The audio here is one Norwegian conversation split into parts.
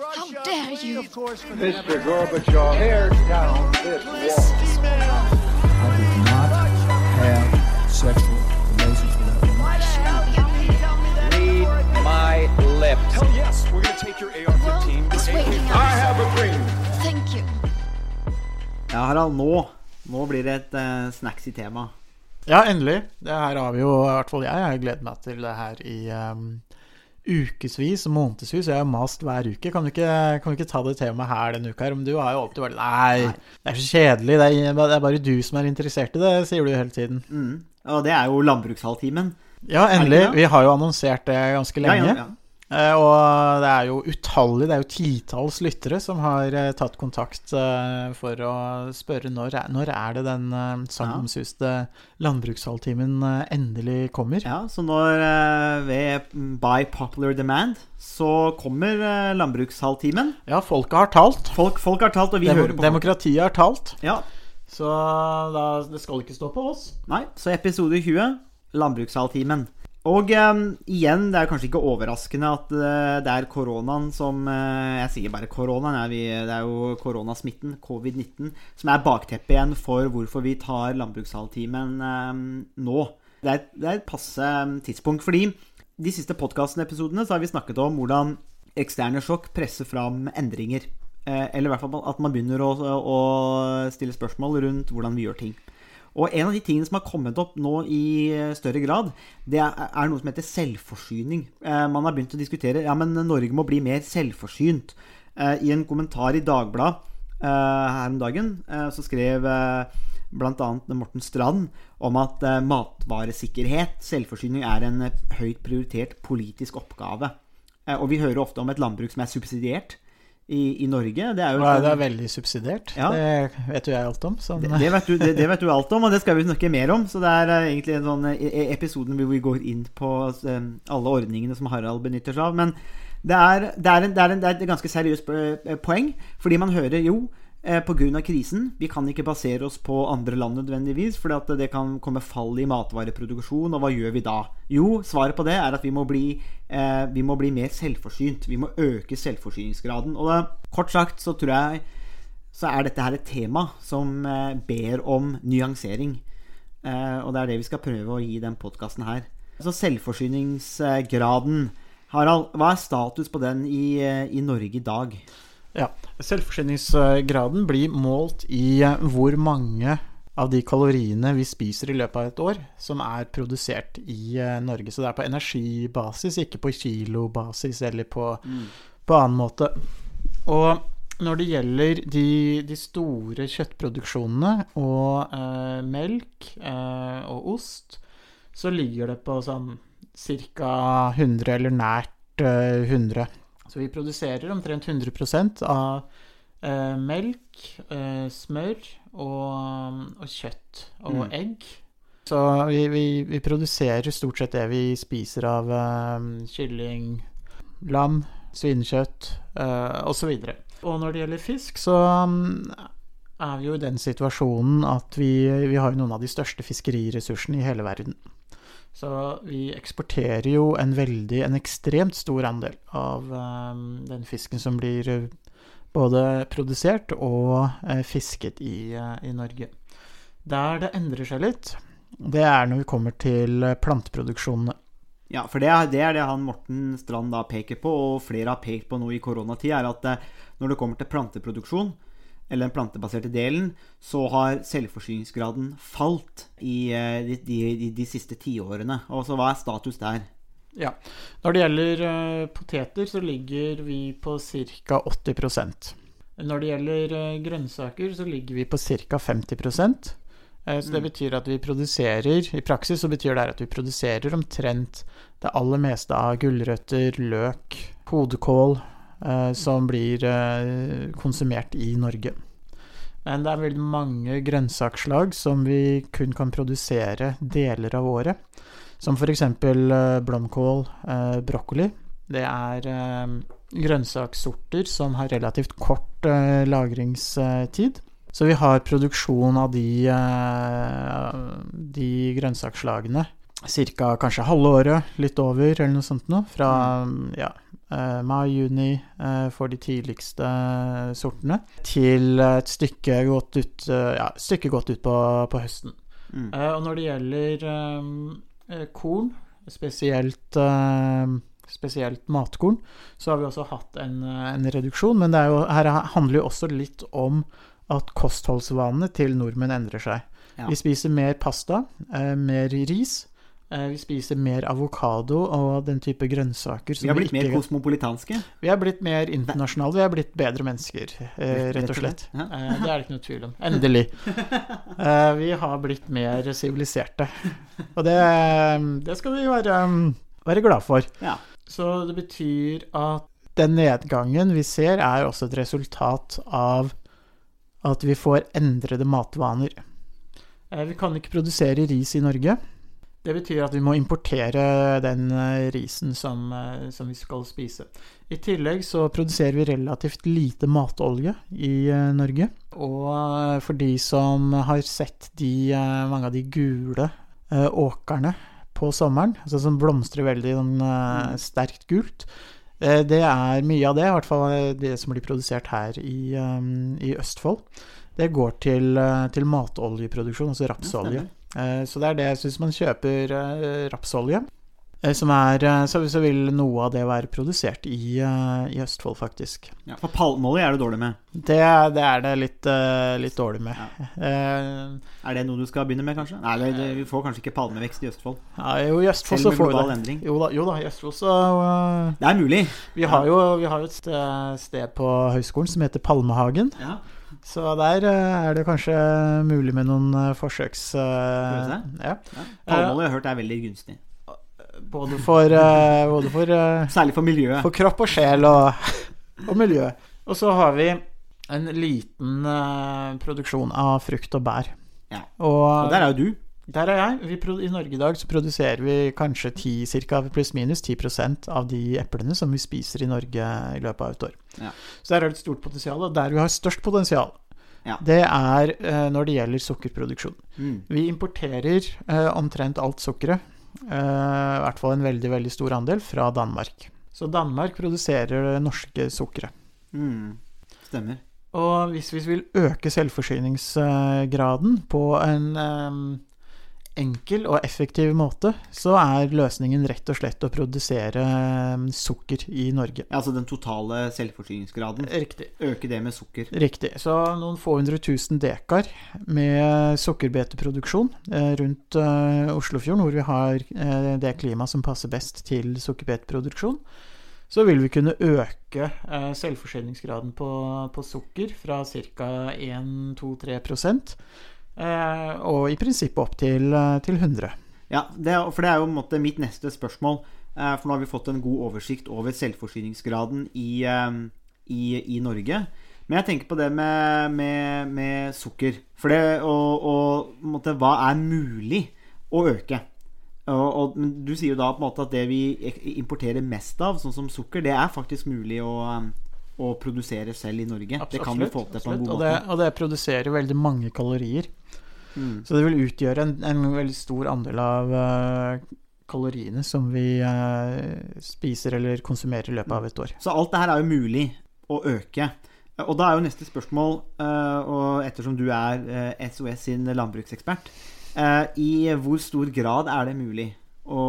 How dare you? Mr. Gorbachev, tear down this wall. I did not have sexual relations with that woman. Read my lips. Hell yes, we're gonna take your AR-15. Well, I have a dream. Thank you. Ja, Harald, nå, nå blir det et uh, snacksy tema. Ja, endelig. Det her har vi jo, i hvert fall jeg, jeg har gledet meg til det her i um, ukevis og månedsvis. Jeg har mast hver uke. Kan du, ikke, kan du ikke ta det temaet her denne uka her? Men du har jo alltid vært Nei, det er så kjedelig. Det er, det er bare du som er interessert i det, sier du hele tiden. Mm. Og det er jo landbrukshalvtimen. Ja, endelig. Vi har jo annonsert det ganske lenge. ja, ja. Eh, Og det er jo utallig, det er jo titalls lyttere som har eh, tatt kontakt eh, for å spørre når, når er det den sagnomsuste landbrukshalvtimen eh, endelig kommer. Ja, så når eh, ved by popular demand så kommer landbrukshalvtimen. Ja, folket har talt. Folk, folk har talt, og vi Demo hører på. demokratiet har talt. Ja, Så da, det skal ikke stå på oss. nei, så episode 20, landbrukshalvtimen. Og eh, igjen, det er kanskje ikke overraskende at eh, det er koronaen som eh, Jeg sier bare koronaen, er vi, det er jo koronasmitten, covid-19, som er bakteppet igjen for hvorfor vi tar landbrukshalvtimen eh, nå. Det er, det er et passe eh, tidspunkt, fordi de siste podkastepisodene så har vi snakket om hvordan eksterne sjokk presser fram endringer. Eh, eller i hvert fall at man begynner å, å stille spørsmål rundt hvordan vi gjør ting. Og en av de tingene som har kommet opp nå i større grad, det er, noe som heter selvforsyning. Eh, man har begynt å diskutere ja, men Norge må bli mer selvforsynt. Eh, I en kommentar i Dagbladet eh, her om dagen eh, så skrev eh, bl.a. Morten Strand om at eh, matvaresikkerhet, selvforsyning, er en eh, høyt prioritert politisk oppgave. Eh, og vi hører ofte om et landbruk som er subsidiert i, i Norge. Det er jo Nei, det er veldig subsidiert. Ja. Det vet jo jeg alt om. Sånn. det, det, vet du, det, det vet du alt om, og det skal vi snakke mer om. Så det er eh, egentlig en sånn eh, e- episoden hvor vi går inn på eh, alle ordningene som Harald benytter seg av. Men det er, det er, en, det er, en, det et ganske seriøst poeng, fordi man hører jo Pga. krisen. Vi kan ikke basere oss på andre land nødvendigvis, for det kan komme fall i matvareproduksjon. Og hva gjør vi da? Jo, svaret på det er at vi må bli, eh, vi må bli mer selvforsynt. Vi må øke selvforsyningsgraden. Og da, kort sagt så tror jeg så er dette her et tema som eh, ber om nyansering. Eh, og det er det vi skal prøve å gi den podkasten her. Så selvforsyningsgraden. Harald, hva er status på den i, eh, i Norge i dag? Ja, Selvforsyningsgraden blir målt i eh, hvor mange av de kaloriene vi spiser i løpet av et år, som er produsert i eh, Norge. Så det er på energibasis, ikke på kilobasis eller på, på annen måte. Og når det gjelder de, de store kjøttproduksjonene og eh, melk eh, og ost, så ligger det på sånn ca. 100 eller nært eh, 100. Så vi produserer omtrent 100 av eh, melk, eh, smør og, og kjøtt og Mm. egg. Så vi, vi, vi produserer stort sett det vi spiser av eh, kylling, lam, svinekjøtt eh, osv. Og når det gjelder fisk, så mm, er vi jo i den situasjonen at vi, vi har noen av de største fiskeriressursene i hele verden. Så vi eksporterer jo en veldig, en ekstremt stor andel av eh, den fisken som blir eh, både produsert og eh, fisket i, eh, i Norge. Der det endrer seg litt, det er når vi kommer til planteproduksjonene. Ja, for det er, det er det han Morten Strand da peker på, og flere har pekt på nå i koronatid, er at når det kommer til planteproduksjon, eller den plantebaserte delen, så har selvforsyningsgraden falt i eh, de, de, de, siste tiårene. Og så hva er status der? Ja. Når det gjelder eh, poteter, så ligger vi på ca. 80% Når det gjelder eh, grønnsaker, så ligger vi på ca. 50 Eh, Så det betyr at vi produserer I praksis så betyr det at vi produserer omtrent det aller meste av gulrøtter, løk, hodekål som blir eh, konsumert i Norge. Men det er veldig mange grønnsaksslag som vi kun kan produsere deler av året. Som f.eks. Uh, blomkål, eh, brokkoli. Det er eh, grønnsakssorter som har relativt kort eh, lagringstid. Så vi har produksjon av de, eh, de grønnsaksslagene ca. kanskje halve året, litt over, eller noe sånt noe. Fra ja, eh, mai-juni eh, for de tidligste eh, sortene, til et stykke godt ut, ja, stykke godt ut på, på høsten. Mm. Eh, og når det gjelder eh, korn, spesielt, eh, spesielt matkorn, så har vi også hatt en, en reduksjon. Men det er jo, her handler jo også litt om at kostholdsvanene til nordmenn endrer seg. Ja. Vi spiser mer pasta, eh, mer ris. Eh, Vi spiser mer avokado og den type grønnsaker. Vi har blitt mer ikke- kosmopolitanske. vi er blitt mer internasjonale, vi er blitt bedre mennesker, eh, rett og slett. Ja. Eh, det er det ikke noe tvil om. Endelig. Vi har blitt mer siviliserte. Og det, det skal vi være, være glad for. Ja. Så det betyr at den nedgangen vi ser, er også et resultat av at vi får endrede matvaner. Vi kan ikke produsere ris i Norge. Det betyr at vi må importere den eh, risen som, eh, som vi skal spise. I tillegg så produserer vi relativt lite matolje i eh, Norge. Og for de som har sett de, mange av de gule åkrene på sommeren, altså som blomstrer veldig sånn, eh, sterkt gult, det er mye av det, i hvert fall det som blir produsert her i, i Østfold. Det går til, til matoljeproduksjon, altså rapsolje. Eh, Så det er det jeg syns man kjøper eh, rapsolje. eh, Som er, så, så vil noe av det være produsert i, i Østfold, faktisk. Ja, for palmeolje er du dårlig med. Det, det er det litt, litt dårlig med. Eh, Er det noe du skal begynne med, kanskje? Nei, det, vi får kanskje ikke palmevekst i Østfold. ja, jo, i Østfold Selv så med får vi global det. endring. Jo da, jo da, i Østfold så uh, Det er mulig. vi, har jo, vi har jo et sted, sted på høyskolen som heter Palmehagen. Ja. Så der eh, er det kanskje mulig med noen eh, forsøks... Uh, ja. Ja. Palmeolje har jeg hørt er veldig gunstig. Både for, uh, både for uh, Særlig for miljøet. For kropp og sjel og, og miljø. Og så har vi en liten uh, produksjon av frukt og bær. Ja. Og, Og der er jo du. Der er jeg. Vi, I Norge i dag så produserer vi kanskje 10, cirka pluss-minus 10% av de eplene som vi spiser i Norge i løpet av et år. Ja. Så der er det et stort potensial. Og der vi har størst potensial, Ja. det er uh, når det gjelder sukkerproduksjon. Mm. Vi importerer uh, omtrent alt sukkeret, uh, i hvert fall en veldig, veldig stor andel, fra Danmark. Så Danmark produserer det norske sukkeret. Mm. Stemmer. Og hvis vi vil øke selvforsyningsgraden på en enkel og effektiv måte, så er løsningen rett og slett å produsere eh, sukker i Norge. Altså den totale selvforsyningsgraden. Riktig. Øke det med sukker. Riktig. Så noen få hundre tusen dekar med sukkerbeteproduksjon eh, rundt eh, Oslofjorden, hvor vi har eh, det klimaet som passer best til sukkerbeteproduksjon, så vil vi kunne øke eh, selvforsyningsgraden på, på sukker fra ca. 1-2-3 eh, og i prinsippet opp til, eh, til 100. Ja, det, for det er jo på en måte mitt neste spørsmål. Eh, For nå har vi fått en god oversikt over selvforsyningsgraden i, eh, i, i Norge. Men jeg tenker på det med, med, med sukker. For det og, og måte, hva er mulig å øke? Og, og, men du sier jo da på en måte at det vi importerer mest av, sånn som sukker, det er faktisk mulig å, eh, å produsere selv i Norge. det kan vi få til på en god god og det, måte. og det produserer veldig mange kalorier. Mm. Så det vil utgjøre en, en veldig stor andel av eh, kaloriene som vi eh, spiser eller konsumerer i løpet av et år. Så alt det her er jo mulig å øke. Og da er jo neste spørsmål, eh, og ettersom du er SOS sin landbruksekspert I hvor stor grad er det mulig å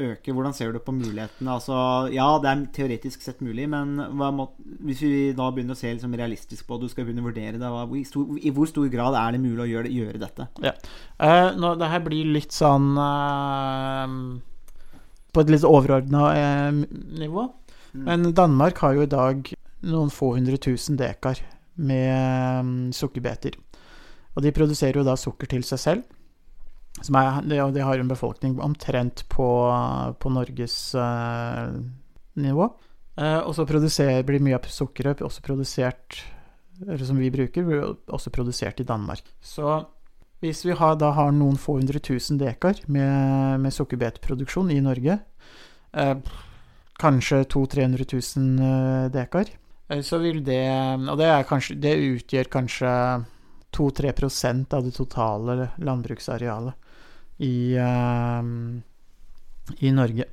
øke? Hvordan ser du på mulighetene? Altså, ja, det er teoretisk sett mulig, men må, hvis vi da begynner å se liksom realistisk på det, du skal begynne å vurdere det, hva, i, stor, i hvor stor grad er det mulig å gjøre, gjøre dette? Eh, nå, det her blir litt sånn uh, På et litt overordna uh, nivå. Mm. Men Danmark har jo i dag noen få hundre tusen dekar med um, sukkerbeter. Og de produserer jo da sukker til seg selv. Er, de, har en befolkning omtrent på, på Norges eh, nivå. Eh, og så blir mye av sukkeret også produsert som vi bruker, blir også produsert i Danmark. Så hvis vi har, da har noen få hundre tusen dekar med, med sukkerbeteproduksjon i Norge, eh, kanskje 200 000-300 000 eh, dekar, så vil det Og det, kanskje, det utgjør kanskje 2-3% av det totale landbruksarealet. I, eh, i Norge.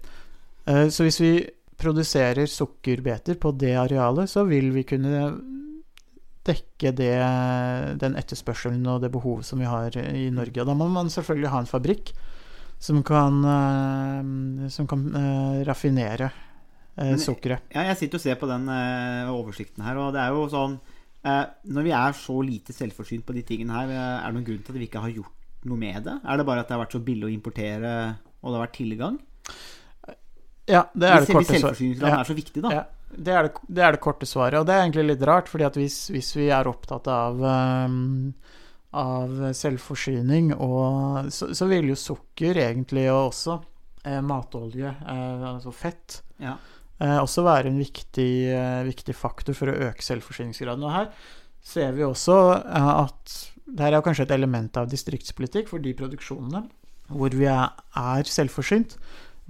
Eh, så hvis vi produserer sukkerbeter på det arealet, så vil vi kunne dekke det, den etterspørselen og det behovet som vi har i Norge. Og da må man selvfølgelig ha en fabrikk som kan, eh, som kan eh, raffinere sukkeret. Ja, jeg sitter og ser på den oversikten her, og det er jo sånn Når vi er så lite selvforsynt på de tingene her, er det noen grunn til at vi ikke har gjort noe med det? Er det bare at det har vært så billig å importere, og det har vært tilgang? Ja, det er det korte svaret. selvforsyningsgraden Ja. er så viktig, da. Ja, det er det, det er det korte svaret, og det er egentlig litt rart, fordi at hvis, hvis vi er opptatt av um, av selvforsyning, og så, så vil jo sukker egentlig, og også eh, matolje, eh, altså fett, Ja. eh, også være en viktig, eh, viktig faktor for å øke selvforsyningsgraden. Og her ser vi også eh, at det her er kanskje et element av distriktspolitikk for de produksjonene hvor vi er, selvforsynt.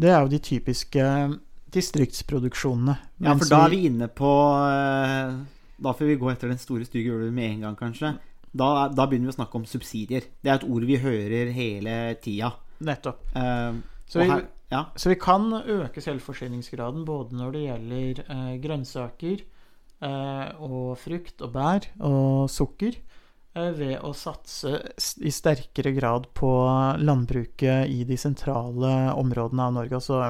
Det er jo de typiske distriktsproduksjonene. Ja, for da er vi inne på eh, Da får vi gå etter den store stygge ulven med en gang, kanskje. Da, da begynner vi å snakke om subsidier. Det er et ord vi hører hele tida. Nettopp. Uh, Så vi, her, ja. så vi kan øke selvforsyningsgraden både når det gjelder uh, grønnsaker uh, og frukt og bær og sukker, eh, ved å satse i sterkere grad på landbruket i de sentrale områdene av Norge. Altså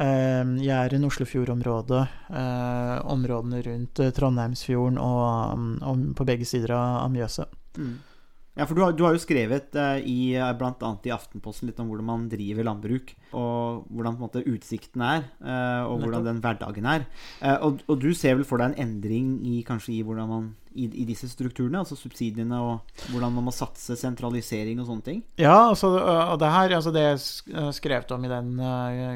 eh, Jæren, Oslofjordområdet, eh, områdene rundt eh, Trondheimsfjorden og, mm, og på begge sider av, Mjøsa. Mm. Ja, for du har, du har jo skrevet eh, i, eh, annet i Aftenposten litt om hvordan man driver landbruk, og hvordan på en måte utsikten er, eh, og hvordan den hverdagen er. Eh, og, og du ser vel for deg en endring i kanskje i hvordan man i, i disse strukturene, altså subsidiene, og hvordan man må satse, sentralisering og sånne ting? Ja, altså, og det her, altså det jeg sk- eh, om i den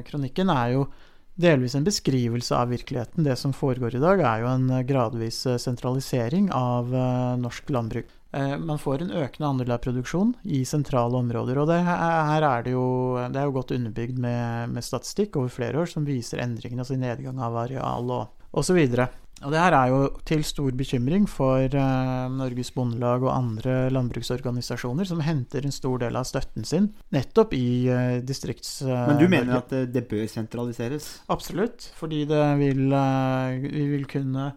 kronikken, er jo delvis en beskrivelse av virkeligheten. Det som foregår i dag, er jo en eh, gradvis eh, sentralisering av eh, norsk landbruk. Man får en økende andel av produksjon i sentrale områder. Og det her er det jo, det er jo godt underbygd med, med statistikk over flere år som viser endringene, altså nedgang av areal og osv. Og det her er jo til stor bekymring for eh, Norges Bondelag og andre landbruksorganisasjoner som henter en stor del av støtten sin nettopp i eh, distrikts... eh, Men du mener at det, bør sentraliseres? Absolutt, fordi det vil, vi vil kunne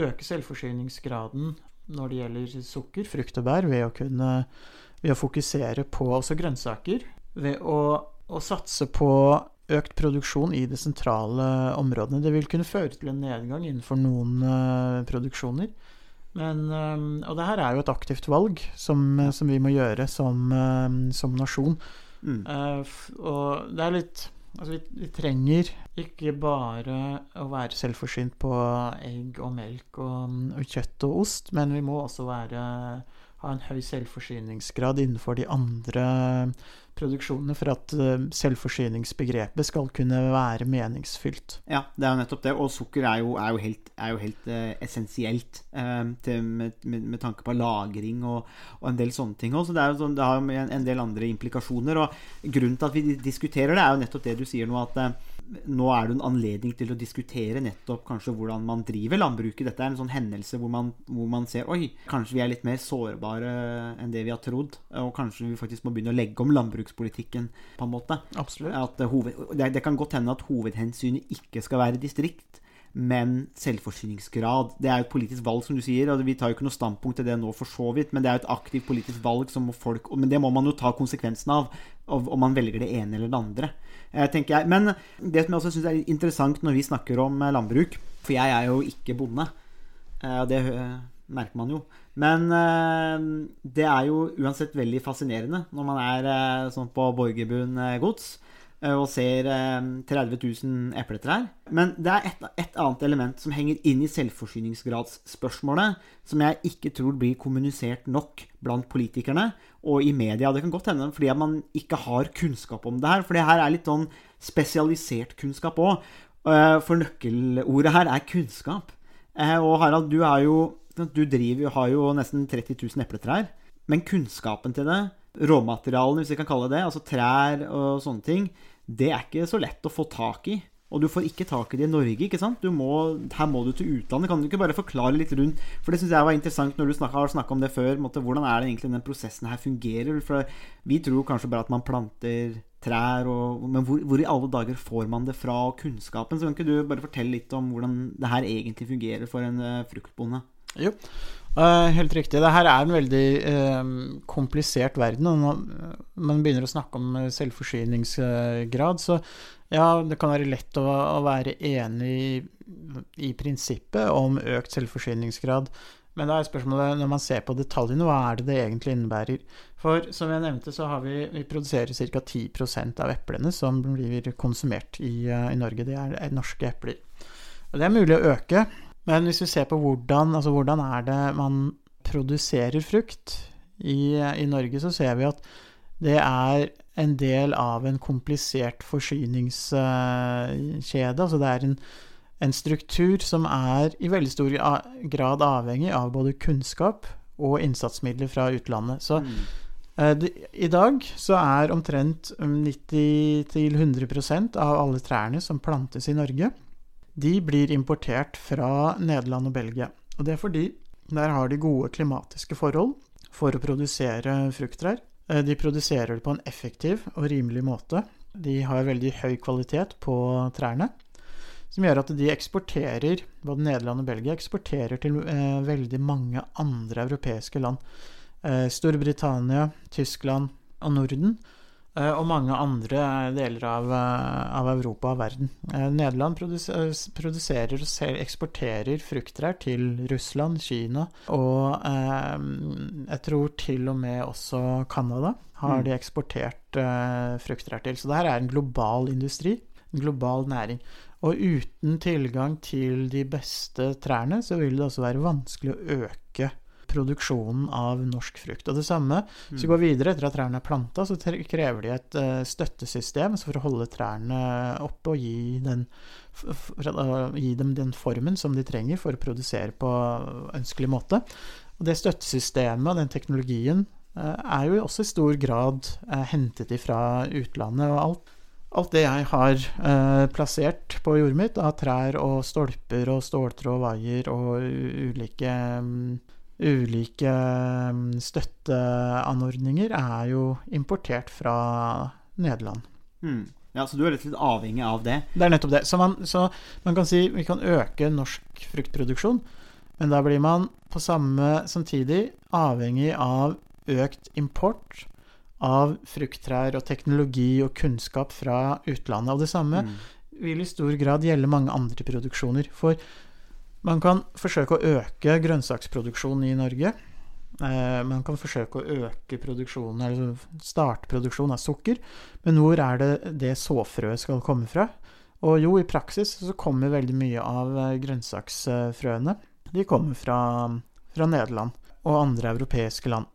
øke selvforsyningsgraden når det gjelder sukker, frukt og bær, ved å kunne ved å fokusere på også grønnsaker. Ved å, å satse på økt produksjon i de sentrale områdene. Det vil kunne føre til en nedgang innenfor noen uh, produksjoner. Men, um, og det her er jo et aktivt valg som, som vi må gjøre som, um, som nasjon. Mm. Uh, og det er litt Altså, vi, vi trenger ikke bare å være selvforsynt på egg og melk og, og kjøtt og ost, men vi må også være, ha en høy selvforsyningsgrad innenfor de andre produksjonene for at eh, selvforsyningsbegrepet skal kunne være meningsfylt. Ja, det er jo nettopp det. Og sukker er jo, er jo helt, er jo helt eh, essensielt eh, til, med, med, med tanke på lagring og, og en del sånne ting. også. Så det, er jo sånn, det har en, en del andre implikasjoner. Og grunnen til at vi diskuterer det, er jo nettopp det du sier nå, at eh, nå er det en anledning til å diskutere nettopp kanskje hvordan man driver landbruket. Dette er en sånn hendelse hvor man, hvor man ser oi, kanskje vi er litt mer sårbare enn det vi har trodd. Og kanskje vi faktisk må begynne å legge om landbrukspolitikken på en måte. Absolutt. At eh, hoved, det, det kan godt hende at hovedhensynet ikke skal være distrikt, men selvforsyningsgrad. Det er jo et politisk valg, som du sier, og vi tar jo ikke noe standpunkt til det nå for så vidt, men det er jo et aktivt politisk valg som folk Men det må man jo ta konsekvensen av om man velger det ene eller det andre. Eh, tenker jeg. Men det som jeg også syns er interessant når vi snakker om eh, landbruk, for jeg er jo ikke bonde, eh, og det merker man jo. Men det er jo uansett veldig fascinerende når man er sånn på Borgerbunn eh, gods og ser eh, 30 000 epletrær. Men det er et, et annet element som henger inn i selvforsyningsgradsspørsmålet, som jeg ikke tror blir kommunisert nok blant politikerne og i media. Det kan godt hende fordi man ikke har kunnskap om det her. For det her er litt sånn spesialisert kunnskap òg. For nøkkelordet her er kunnskap. Eh, Og Harald, du, jo, du driver, har jo nesten 30 000 epletrær. Men kunnskapen til det, råmaterialene hvis vi kan kalle det det, altså trær og sånne ting, det er ikke så lett å få tak i. Og du får ikke tak i det i Norge. ikke sant? Må, her må du til utlandet. Kan du ikke bare forklare litt rundt For det syns jeg var interessant når du snakket, har snakka om det før. Måtte, hvordan er det egentlig den prosessen her fungerer? For vi tror kanskje bare at man planter trær, og, men hvor, hvor i alle dager får man det fra og kunnskapen? Så kan ikke du bare fortelle litt om hvordan det her egentlig fungerer for en uh, fruktbonde? Jo, uh, helt riktig. Det her er en veldig uh, komplisert verden. Og når man begynner å snakke om eh, selvforsyningsgrad, så ja, det kan være lett å, å være enig i, i prinsippet om økt selvforsyningsgrad. Men da er spørsmålet, når man ser på detaljene, hva er det det egentlig innebærer? For som jeg nevnte, så har vi, vi produserer ca. 10% av eplene som blir konsumert i, i Norge. Det er, er norske epler. Og det er mulig å øke, men hvis vi ser på hvordan, altså hvordan er det man produserer frukt i, i Norge, så ser vi at det er en del av en komplisert forsyningskjede. Altså det er en, en struktur som er i veldig stor grad avhengig av både kunnskap og innsatsmidler fra utlandet. Så Mm. eh, i dag så er omtrent 90-100% av alle trærne som plantes i Norge, de blir importert fra Nederland og Belgia. Og det er fordi der har de gode klimatiske forhold for å produsere frukttrær. Eh, De produserer det på en effektiv og rimelig måte. De har veldig høy kvalitet på trærne, som gjør at de eksporterer, både Nederland og Belgia, eksporterer til eh, veldig mange andre europeiske land. Eh, Storbritannia, Tyskland og Norden. Eh, Og mange andre deler av, eh, av Europa og verden. Eh, Nederland produs- produserer og eksporterer frukttrær til Russland, Kina og eh, jeg tror til og med også Canada har Mm. de eksportert eh, frukttrær til. Så det her er en global industri, en global næring. Og uten tilgang til de beste trærne, så vil det også være vanskelig å øke produksjonen av norsk frukt. Og det samme, hvis vi går videre etter at trærne er planta, så krever de et eh, støttesystem for å holde trærne oppe og gi, den, å gi dem den formen som de trenger for å produsere på ønskelig måte. Og det støttesystemet og den teknologien eh, er jo også i stor grad hentet ifra utlandet. og alt Alt det jeg har eh, plassert på jordet mitt av trær og stolper og ståltråd og vaier og ulike mm, ulike mm, støtteanordninger er jo importert fra Nederland. Mm. Ja, Så du er litt, avhengig av det? Det er nettopp det. Så man, så man kan si vi kan øke norsk fruktproduksjon, men da blir man på samme samtidig avhengig av økt import av frukttrær og teknologi og kunnskap fra utlandet. Og det samme Mm. vil i stor grad gjelde mange andre produksjoner. For man kan forsøke å øke grønnsaksproduksjonen i Norge. Eh, man kan forsøke å øke produksjonen, eller starte av sukker. Men hvor er det det såfrøet skal komme fra? Og jo, i praksis så kommer veldig mye av eh, grønnsaksfrøene. De kommer fra, fra Nederland og andre europeiske land.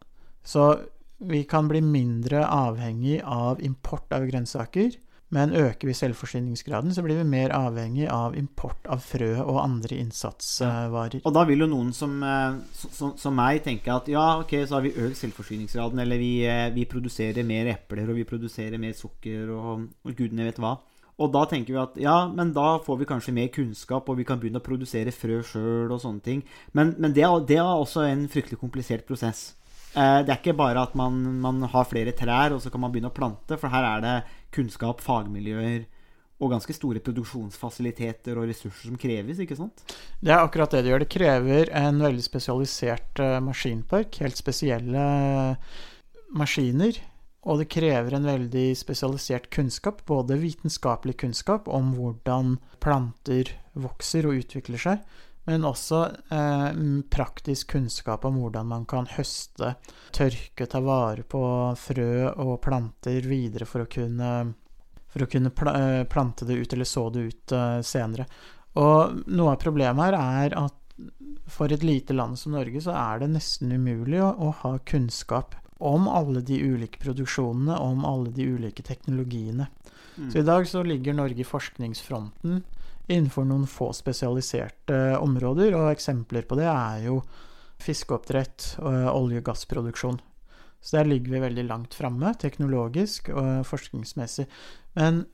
Så vi kan bli mindre avhengig av import av grønnsaker. Men øker vi selvforsyningsgraden, så blir vi mer avhengig av import av frø og andre innsatsvarer. Og da vil jo noen som, eh, så- som meg tenke at ja, ok, så har vi økt selvforsyningsgraden, eller vi, eh, vi produserer mer epler, og vi produserer mer sukker, og, og gudene vet hva. Og da tenker vi at ja, men da får vi kanskje mer kunnskap, og vi kan begynne å produsere frø sjøl og sånne ting. Men, men det, det er også en fryktelig komplisert prosess. Eh, Det er ikke bare at man, man har flere trær, og så kan man begynne å plante, for her er det kunnskap, fagmiljøer og ganske store produksjonsfasiliteter og ressurser som kreves, ikke sant? Det er akkurat det det gjør. Det krever en veldig spesialisert eh, maskinpark, helt spesielle eh, maskiner. Og det krever en veldig spesialisert kunnskap, både vitenskapelig kunnskap om hvordan planter vokser og utvikler seg, men også eh, praktisk kunnskap om hvordan man kan høste, tørke, ta vare på frø og planter videre for å kunne, for å kunne pla eh, plante det ut eller så det ut eh, senere. Og noe av problemet her er at for et lite land som Norge så er det nesten umulig å, å ha kunnskap om alle de ulike produksjonene, om alle de ulike teknologiene. Mm. Så i dag så ligger Norge i forskningsfronten innenfor noen få spesialiserte områder, og eksempler på det er jo fiskeoppdrett og olje- og gassproduksjon. Så der ligger vi veldig langt framme, teknologisk og forskningsmessig. Men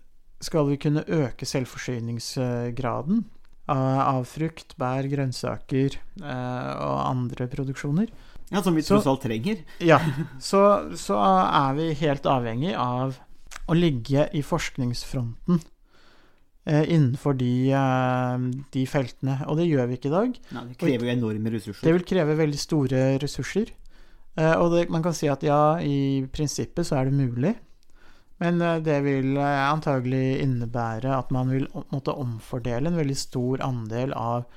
skal vi kunne øke selvforsyningsgraden av, frukt, bær, grønnsaker eh, og andre produksjoner, Ja, Som vi tross alt trenger. ja, så, så er vi helt avhengig av å ligge i forskningsfronten innenfor de, eh, de feltene. Og det gjør vi ikke i dag. Nei, det krever jo enorme ressurser. Det vil kreve veldig store ressurser. Eh, og det, man kan si at ja, i prinsippet så er det mulig. Men eh, det vil eh, antagelig innebære at man vil måtte omfordele en veldig stor andel av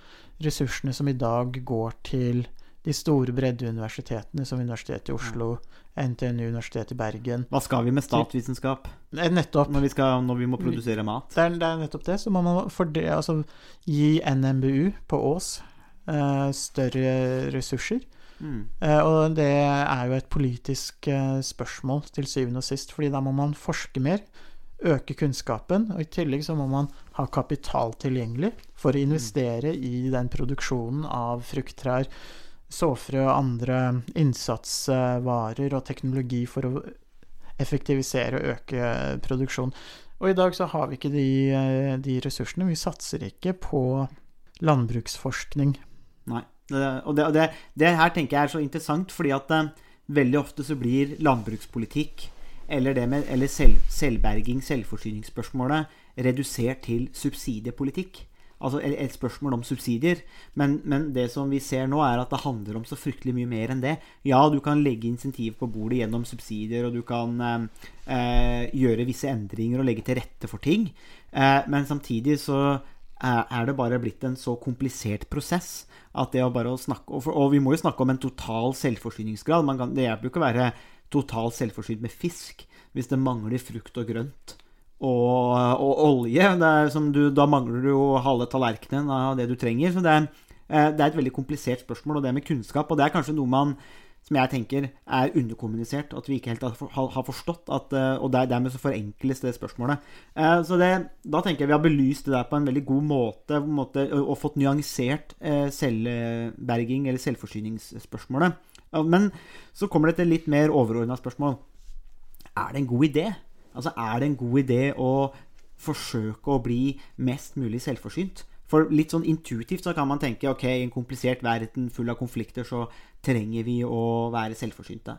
ressursene som i dag går til de store breddeuniversitetene, som Universitetet i Oslo, NTNU, Universitetet i Bergen. Hva skal vi med statsvitenskap Nettopp. når vi, skal, når vi må produsere mat? Det er, det er nettopp det. Så må man fordre, altså, gi NMBU på Ås uh, større ressurser. Mm. Uh, og det er jo et politisk uh, spørsmål til syvende og sist, fordi da må man forske mer, øke kunnskapen, og i tillegg så må man ha kapital tilgjengelig for å investere i den produksjonen av frukttrær, såfrø og andre innsatsvarer og teknologi for å effektivisere og øke produksjon. Og i dag så har vi ikke de, de ressursene. Vi satser ikke på landbruksforskning. Nei. Og det, og det, det her tenker jeg er så interessant, fordi at eh, veldig ofte så blir landbrukspolitikk eller med eller selv, selvberging, selvforsyningsspørsmålet, redusert til subsidiepolitikk. Altså et, spørsmål om subsidier. Men, men det som vi ser nå, er at det handler om så fryktelig mye mer enn det. Ja, du kan legge insentiv på bordet gjennom subsidier, og du kan eh, eh, gjøre visse endringer og legge til rette for ting. Eh, men samtidig så eh, er det bare blitt en så komplisert prosess at det å bare snakke Og, vi må jo snakke om en total selvforsyningsgrad. Kan, det hjelper jo ikke å være totalt selvforsynt med fisk hvis det mangler frukt og grønt og, og olje. Du, da mangler du jo halve tallerkenen av det du trenger. Så det er, eh, det er et veldig komplisert spørsmål, og det med kunnskap. Og det er kanskje noe man som jeg tenker er underkommunisert, at vi ikke helt har for- har har forstått. At, eh, og dermed så forenkles det spørsmålet. Eh, Så det, da tenker jeg vi har belyst det der på en veldig god måte, måte og, fått nyansert selvberging, eller selvforsyningsspørsmålet. Men så kommer det til litt mer overordna spørsmål. Er det en god idé? Altså, er det en god idé å forsøke å bli mest mulig selvforsynt? For litt sånn intuitivt så kan man tenke ok, i en komplisert verden full av konflikter så trenger vi å være selvforsynte.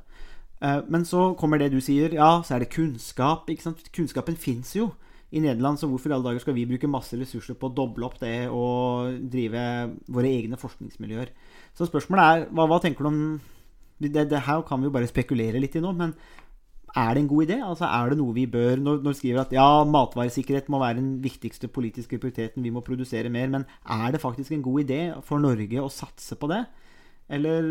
Eh, Men så kommer det du sier, ja, så er det kunnskap. ikke sant? Kunnskapen fins jo i Nederland, så hvorfor i alle dager skal vi bruke masse ressurser på å doble opp det og drive våre egne forskningsmiljøer? Så spørsmålet er, hva, hva tenker du om det, det her kan vi jo bare spekulere litt i nå, men er det en god idé? Altså Er det noe vi bør Når, når skriver at ja, matvaresikkerhet må være den viktigste politiske prioriteten, vi må produsere mer, men er det faktisk en god idé for Norge å satse på det? Eller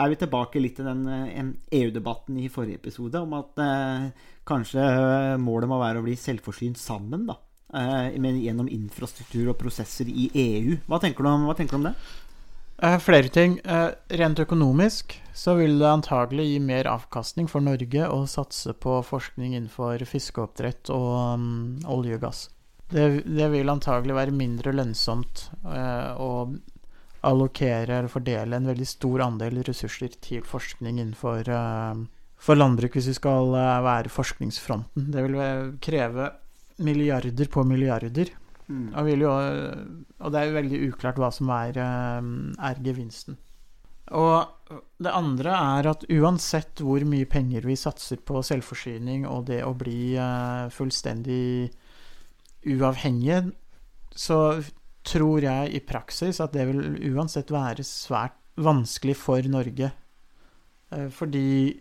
er vi tilbake litt til den eh, EU-debatten i forrige episode om at eh, kanskje eh, målet må være å bli selvforsynt sammen, da? Eh, gjennom infrastruktur og prosesser i EU. Hva tenker du om, tenker du om det? Eh, flere ting. Eh, rent økonomisk så vil det antagelig gi mer avkastning for Norge å satse på forskning innenfor fiskeoppdrett og um, olje og gass. Det, det vil antagelig være mindre lønnsomt uh, å allokere eller fordele en veldig stor andel ressurser til forskning innenfor uh, for landbruk hvis vi skal uh, være forskningsfronten. Det vil kreve milliarder på milliarder. Vil jo, og det er jo veldig uklart hva som er, eh, er gevinsten. Og det andre er at uansett hvor mye penger vi satser på selvforsyning og det å bli eh, fullstendig uavhengige, så tror jeg i praksis at det vil uansett være svært vanskelig for Norge. Eh, Fordi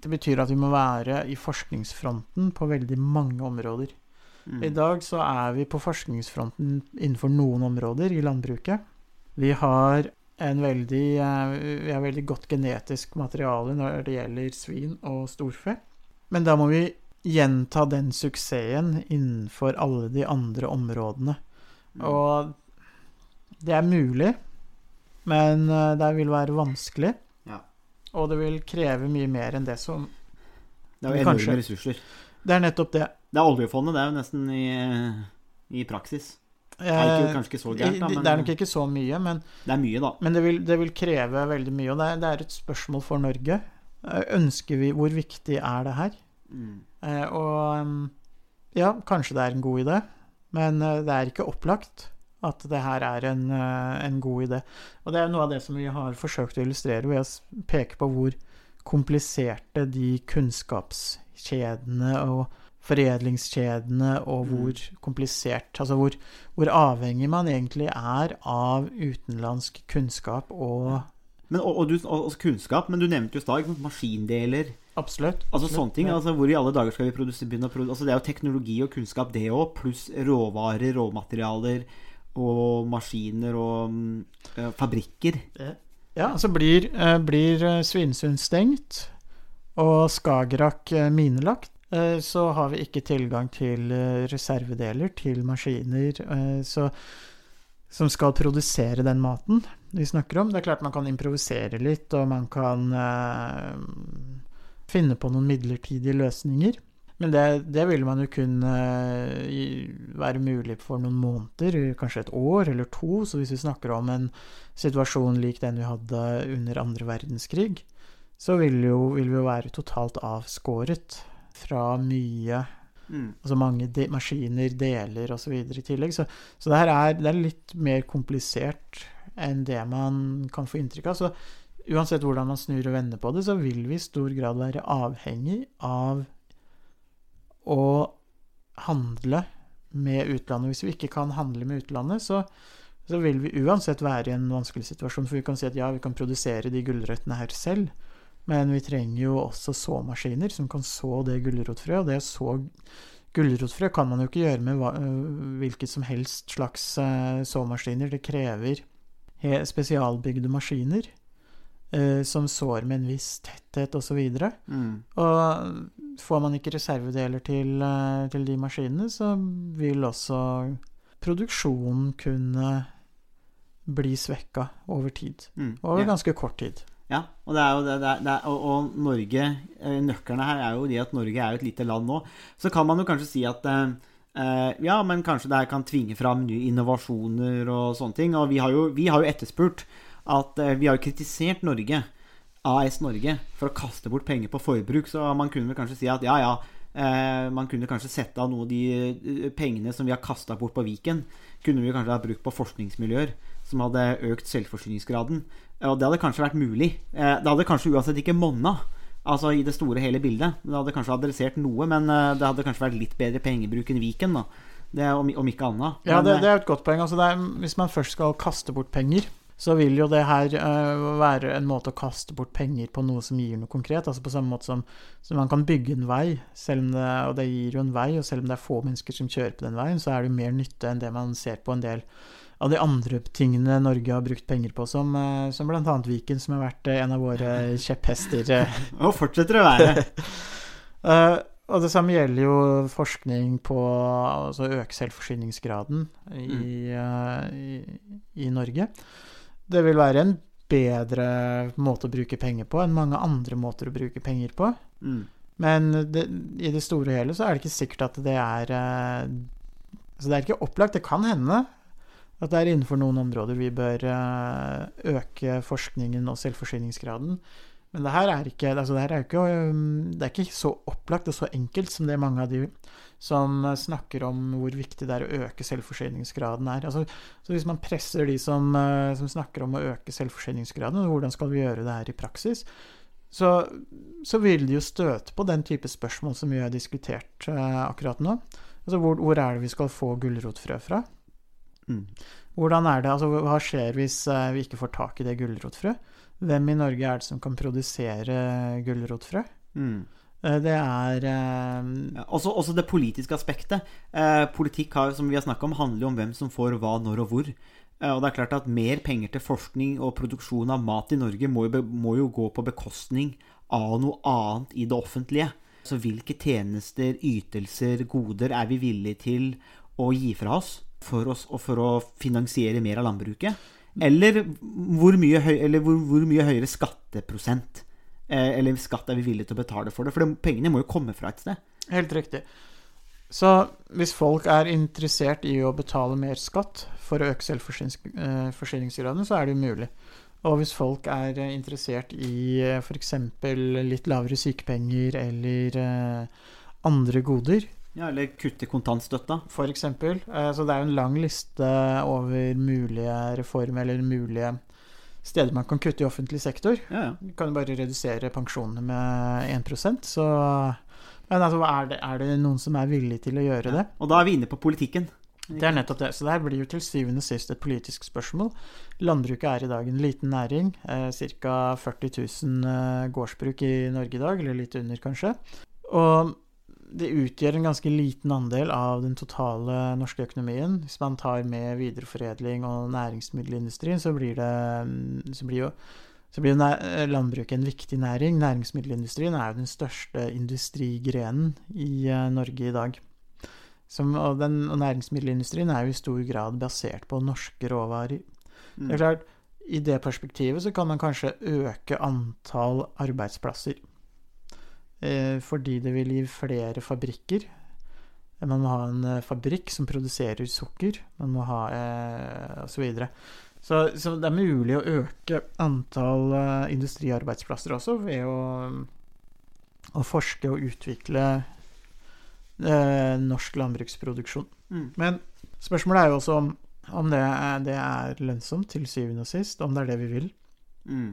det betyr at vi må være i forskningsfronten på veldig mange områder. Mm. I dag så er vi på forskningsfronten innenfor noen områder i landbruket. Vi har en veldig, eh, vi har veldig godt genetisk materiale når det gjelder svin og storfe. Men da må vi gjenta den suksessen innenfor alle de andre områdene. Og det er mulig, men eh, det vil være vanskelig. Ja. Og det vil kreve mye mer enn det som Det er jo enorme ressurser. Det er nettopp det. Det er oljefondet, det er jo nesten i, i praksis. Det er ikke, Eh, kanskje ikke så gærent, da, men det er nok ikke så mye, men det er mye, da. Men det vil, det vil kreve veldig mye, og det er, det er et spørsmål for Norge. Eh, Ønsker vi Hvor viktig er det her? Mm. Eh, og um, ja, kanskje det er en god idé, men det er ikke opplagt at det her er en, en god idé. Og det er noe av det som vi har forsøkt å illustrere ved å peke på hvor kompliserte de kunnskapskjedene og foredlingskjedene og hvor komplisert Altså hvor, hvor avhengig man egentlig er av utenlandsk kunnskap og Men, og, og, du, og, og kunnskap, men du nevnte jo i stad maskindeler. Absolutt. Altså absolutt, sånne ting, ja. altså Hvor i alle dager skal vi produse, begynne å produsere altså Det er jo teknologi og kunnskap, det òg, pluss råvarer, råmaterialer og maskiner og mm, eh, fabrikker. Ja, altså blir, eh, blir eh, Svinesund stengt og Skagerrak minelagt, så har vi ikke tilgang til eh, reservedeler til maskiner eh, så, som skal produsere den maten vi snakker om. Det er klart man kan improvisere litt, og man kan eh, finne på noen midlertidige løsninger. Men det, det vil man jo kunne eh, være mulig for noen måneder, kanskje et år eller to. Så hvis vi snakker om en situasjon lik den vi hadde under andre verdenskrig, så vil, vil vi jo være totalt avskåret fra mye Mm. Altså mange de maskiner, deler osv. i tillegg. Så, så det her er, det er litt mer komplisert enn det man kan få inntrykk av. Så uansett hvordan man snur og vender på det, så vil vi i stor grad være avhengig av å handle med utlandet. Hvis vi ikke kan handle med utlandet, så, så vil vi uansett være i en vanskelig situasjon. For vi kan si at ja, vi kan produsere de gulrøttene her selv, men vi trenger jo også såmaskiner som kan så det gulrotfrøet. Og det å så gulrotfrø kan man jo ikke gjøre med hvilket som helst slags såmaskiner. Det krever spesialbygde maskiner som sår med en viss tetthet osv. Og, så Mm. og får man ikke reservedeler til, til de maskinene, så vil også produksjonen kunne bli svekka over tid. Mm. Over ganske kort tid. Ja, og, det er jo det, det, det er, og, og Norge eh, Nøklene her er jo de at Norge er jo et lite land nå. Så kan man jo kanskje si at eh, eh, ja, men kanskje det her kan tvinge fram nye innovasjoner og sånne ting. Og vi har jo, vi har jo etterspurt at eh, Vi har jo kritisert Norge, AS Norge, for å kaste bort penger på forbruk. Så man kunne vel kanskje si at ja, ja. Eh, man kunne kanskje sette av noe av de eh, pengene som vi har kasta bort på Viken, kunne vi kanskje ha brukt på forskningsmiljøer som hadde økt selvforsyningsgraden. Og det hadde kanskje vært mulig. Eh, Det hadde kanskje uansett ikke monna, altså i det store hele bildet. Det hadde kanskje adressert noe, men eh, det hadde kanskje vært litt bedre pengebruk enn Viken, da. Det, om, om ikke annet. Ja, det, eh, det er et godt poeng. Altså er, hvis man først skal kaste bort penger, så vil jo det her uh, være en måte å kaste bort penger på noe som gir noe konkret. Altså på samme måte som, som man kan bygge en vei, selv om det, og det gir jo en vei, og selv om det er få mennesker som kjører på den veien, så er det jo mer nytte enn det man ser på en del av de andre tingene Norge har brukt penger på, som, øh, som bl.a. Viken, som har vært øh, en av våre kjepphester. Og fortsetter å være. uh, og det samme gjelder jo forskning på altså øke selvforsyningsgraden i, uh, i, i Norge. Det vil være en bedre måte å bruke penger på enn mange andre måter å bruke penger på. Mm. Men det, i det store og hele så er det ikke sikkert at det er eh, Altså det er ikke opplagt. Det kan hende at det er innenfor noen områder vi bør eh, øke forskningen og selvforsyningsgraden. Men det her er ikke, altså det her er ikke, um, det er ikke så opplagt og så enkelt som det mange av de som snakker om hvor viktig det er å øke selvforsyningsgraden er. Altså, så hvis man presser de som, eh, som snakker om å øke selvforsyningsgraden, hvordan skal vi gjøre det her i praksis, så, så vil de jo støte på den type spørsmål som vi har diskutert eh, akkurat nå. Altså hvor, hvor er det vi skal få gulrotfrø fra? Mm. Hvordan er det, altså Hva skjer hvis eh, vi ikke får tak i det gulrotfrø? Hvem i Norge er det som kan produsere gulrotfrø? Mm. Eh, Det er eh, også, også det politiske aspektet. Eh, politikk har, som vi har snakket om, handler om hvem som får hva, når og hvor. Eh, og det er klart at Mer penger til forskning og produksjon av mat i Norge må jo, må jo gå på bekostning av noe annet i det offentlige. Så hvilke tjenester, ytelser, goder er vi villige til å gi fra oss for, oss, og for å finansiere mer av landbruket? Eller hvor mye, høy, eller hvor, hvor mye høyere skatteprosent eh, eller skatt er vi villige til å betale for det? For det, pengene må jo komme fra et sted. helt riktig. Så hvis folk er interessert i å betale mer skatt for å øke selvforsyningsgraden, så er det jo mulig. Og hvis folk er eh, interessert i f.eks. litt lavere sykepenger eller eh, andre goder, Ja, eller kutte kontantstøtta. eksempel. Eh, Så det er jo en lang liste over mulige reformer eller mulige steder man kan kutte i offentlig sektor. Ja, ja. Vi kan jo bare redusere pensjonene med 1% så Men altså, er det, er det noen som er villig til å gjøre det? Og da er vi inne på politikken. Det er nettopp det. Så det her blir jo til syvende og sist et politisk spørsmål. Landbruket er i dag en liten næring. Eh, Ca. 40 000 eh, gårdsbruk i Norge i dag, eller litt under kanskje. Og det utgjør en ganske liten andel av den totale norske økonomien. Hvis man tar med videreforedling og næringsmiddelindustrien, så blir det mm, så blir jo så blir landbruket en viktig næring. Næringsmiddelindustrien er jo den største industrigrenen i eh, Norge i dag. Som, og, den, og næringsmiddelindustrien er jo i stor grad basert på norske råvarer. Det er klart, I det perspektivet så kan man kanskje øke antall arbeidsplasser. Eh, fordi det vil gi flere fabrikker. Man må ha en eh, fabrikk som produserer sukker. Man må ha eh, osv. Så, videre. så Så det er mulig å øke antall eh, industriarbeidsplasser også ved å, å forske og utvikle eh, norsk landbruksproduksjon. Mm. Men spørsmålet er jo også om, om det, er, det er lønnsomt til syvende og sist, om det er det vi vil. Mm.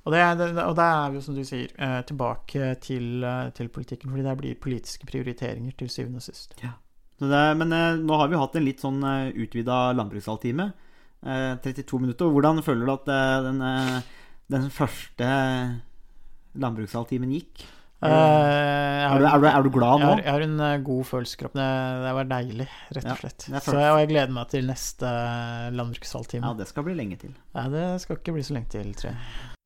Og, det, det, og da er jo, som du sier, eh, tilbake til, eh, til politikken, fordi det blir politiske prioriteringer til syvende og sist. Så det, men eh, nå har vi hatt en litt sånn utvida landbrukshalvtime. Eh, 32 minutter. Hvordan føler du at den, den første landbrukshalvtimen gikk? Uh, jeg Er du, er, du, er du glad jeg nå? har, jeg har en god følelse i kroppen. Det, det var deilig, rett og slett. Ja, Så jeg, og jeg gleder meg til neste landbrukshalvtime. Ja, det skal bli lenge til. Ja, det skal ikke bli så lenge til, tror jeg.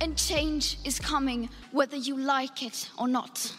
And change is coming whether you like it or not.